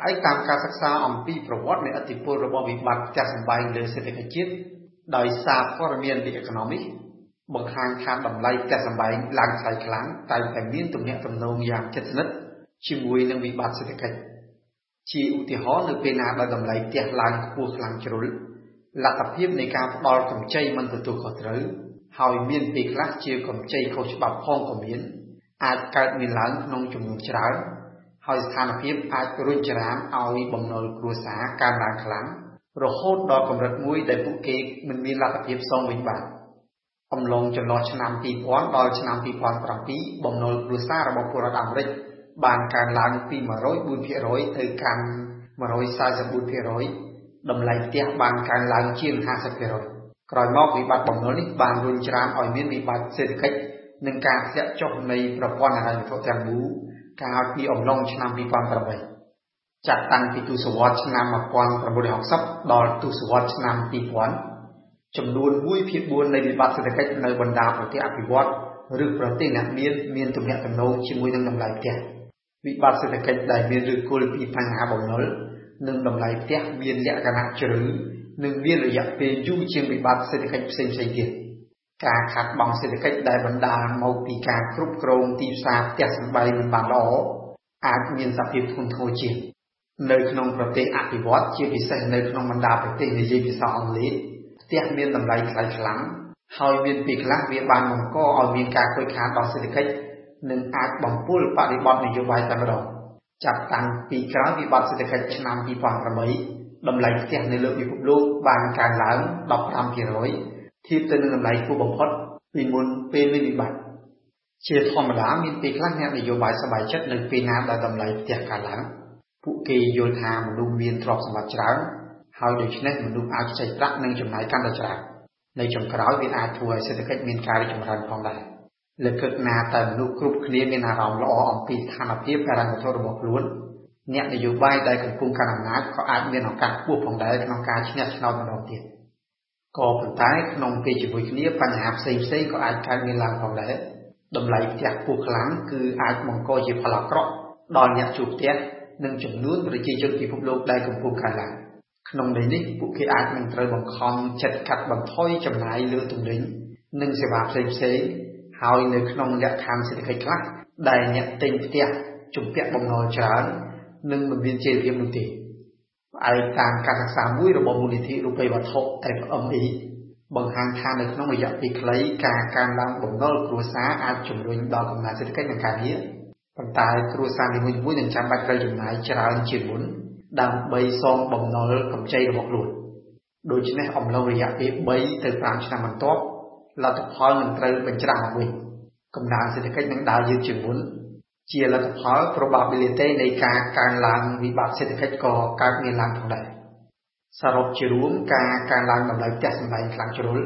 ផ្អែកតាមការសិក្សាអំពីប្រវត្តិនៃឥទ្ធិពលរបស់វិបត្តិផ្ទះសម្បែងលើសេដ្ឋកិច្ចជាតិដោយសារព័ត៌មាន The Economist បង្ហាញថាតម្លៃផ្ទះសម្បែងឡើងថ្លៃខ្លាំងតែតែមានទំនាក់ទំនងយ៉ាងជិតស្និទ្ធជាមួយនឹងវិបត្តិសេដ្ឋកិច្ចជាឧទាហរណ៍នៅពេលណាដែលតម្លៃផ្ទះឡើងខ្ពស់ខ្លាំងជ្រុលលទ្ធភាពនៃការផ្ដល់កម្ចីមិនទទួលខុសត្រូវហើយមានពេលខ្លះជាកម្ចីខុសច្បាប់ផងក៏មានអាចកើតមានឡើងក្នុងចំនួនច្រើន ហើយស្ថានភាពអាចរុញច្រានឲ្យបំណុលគ្រួសារកើនឡើងខ្លាំងរហូតដល់កម្រិតមួយដែលពួកគេមិនមានលទ្ធភាពសងវិញបានអំឡុងចន្លោះឆ្នាំ2000ដល់ឆ្នាំ2007បំណុលគ្រួសាររបស់ពលរដ្ឋអាមេរិកបានកើនឡើងពី104%ទៅកាន់144%តម្លៃផ្ទះបានកើនឡើងជាង50%ក្រោយមកវិបត្តិបំណុលនេះបានរុញច្រានឲ្យមានវិបត្តិសេដ្ឋកិច្ចនិងការធ្លាក់ចុះនៃប្រព័ន្ធហិរញ្ញវត្ថុទាំងមូល កាលពីអំឡុងឆ្នាំ2008ចាប់តាំងពីទសវត្សរ៍ឆ្នាំ1960ដល់ទសវត្សរ៍ឆ្នាំ2000ចំនួន1/4នៃវិបត្តិសេដ្ឋកិច្ចនៅបណ្ដាប្រទេសអភិវឌ្ឍឬប្រទេសអ្នកមានមានទំនាក់ទំនងជាមួយនឹងតម្លៃផ្ទះវិបត្តិសេដ្ឋកិច្ចដែលមានឫសគល់ពីបញ្ហាបំណុលនិងតម្លៃផ្ទះមានលក្ខណៈជ្រៅនិងមានរយៈពេលយូរជាងវិបត្តិសេដ្ឋកិច្ចផ្សេងៗទៀត ការខាត់បងសេដ្ឋកិច្ចដែលបណ្ដាលមកពីការគ្រប់គ្រងទីផ្សារផ្ទះសម្បែងមិនបានល្អអាចមានសភាពធ្ងន់ធ្ងរជាងនៅក្នុងប្រទេសអភិវឌ្ឍជាពិសេសនៅក្នុងបណ្ដាប្រទេសនិយាយភាសាអង់គ្លេសផ្ទះមានតម្លៃថ្លៃខ្លាំងហើយមានពេលខ្លះវាបានបង្កឲ្យមានការខូចខាតដល់សេដ្ឋកិច្ចនិងអាចបំពុលបរិបទនយោបាយតែម្ដងចាប់តាំងពីក្រោយវិបត្តិសេដ្ឋកិច្ចឆ្នាំ2008តម្លៃផ្ទះនៅលើពិភពលោកបានកើនឡើង15% ធៀបទៅនឹងតម្លៃខ្ពស់បំផុតពីមុនពេលមានវិបត្តិជាធម្មតាមានពេលខ្លះអ្នកនយោបាយសប្បាយចិត្តនៅពេលណាដែលតម្លៃផ្ទះកើនឡើងពួកគេយល់ថាមនុស្សមានទ្រព្យសម្បត្តិច្រើនហើយដូច្នេះមនុស្សអាចខ្ចីប្រាក់និងចំណាយកាន់តែច្រើននៅចុងក្រោយវាអាចធ្វើឲ្យសេដ្ឋកិច្ចមានការរីកចម្រើនផងដែរលើកឹកណាតែមនុស្សគ្រប់គ្នាមានអារម្មណ៍ល្អអំពីស្ថានភាពហិរញ្ញវត្ថុរបស់ខ្លួនអ្នកនយោបាយដែលកំពុងកាន់អំណាចក៏អាចមានឱកាសខ្ពស់ផងដែរក្នុងការឈ្នះឆ្នោតម្ដងទៀត ក៏ប៉ុន្តែក្នុងពេលជាមួយគ្នាបញ្ហាផ្សេងផ្សេងក៏អាចកើតមានឡើងផងដែរតម្លៃផ្ទះខ្ពស់ខ្លាំងគឺអាចបង្កជាផលអាក្រក់ដល់អ្នកជួលផ្ទះនិងចំនួនប្រជាជនពិភពលោកដែលកំពុងកើនឡើងក្នុងន័យនេះពួកគេអាចនឹងត្រូវបង្ខំចិត្តកាត់បន្ថយចំណាយលើទំនិញនិងសេវាផ្សេងផ្សេងហើយនៅក្នុងលក្ខខណ្ឌសេដ្ឋកិច្ចខ្លះដែលអ្នកទិញផ្ទះជំពាក់បំណុលច្រើននិងមិនមានជាភាពនោះទេ ផ្អែកតាមការសិក្សាមួយរបស់មូលនិធិរូបិយវត្ថុ FME បង្ហាញថានៅក្នុងរយៈពេលខ្លីការកើនឡើងបំណុលគ្រួសារអាចជំរុញដល់កំណើនសេដ្ឋកិច្ចនិងការងារប៉ុន្តែគ្រួសារនីមួយៗនឹងចាំបាច់ត្រូវចំណាយច្រើនជាងមុនដើម្បីសងបំណុលកម្ចីរបស់ខ្លួនដូច្នេះអំឡុងរយៈពេល3ទៅ5ឆ្នាំបន្ទាប់លទ្ធផលនឹងត្រូវបញ្ច្រាស់មកវិញកំណើនសេដ្ឋកិច្ចនឹងដើរយឺតជាងមុន ជាលទ្ធផល probability នៃការកើនឡើងវិបត្តិសេដ្ឋកិច្ចក៏កើតមានឡើងផងដែរសរុបជារួមការកើនឡើងតម្លៃផ្ទះសម្បែងខ្លាំងជ្រុល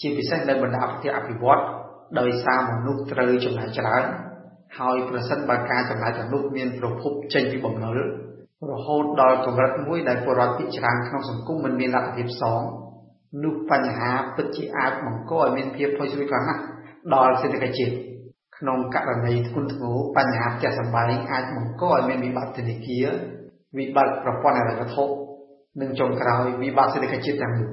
ជាពិសេសនៅបណ្ដាប្រទេសអភិវឌ្ឍដោយសារមនុស្សត្រូវចំណាយច្រើនហើយប្រសិនបើការចំណាយទាំងនោះមានប្រភពចេញពីបំណុលរហូតដល់កម្រិតមួយដែលពលរដ្ឋភាគច្រើនក្នុងសង្គមមិនមានលទ្ធភាពសងនោះបញ្ហាពិតជាអាចបង្កឲ្យមានភាពផុយស្រួយខ្លាំងណាស់ដល់សេដ្ឋកិច្ចជាតិ ក្នុងករណីធ្ងន់ធ្ងរបញ្ហាផ្ទះសម្បែងអាចបង្កឲ្យមានវិបត្តិធនាគារវិបត្តិប្រព័ន្ធហិរញ្ញវត្ថុនិងចុងក្រោយវិបត្តិសេដ្ឋកិច្ចជាតិទាំងមូល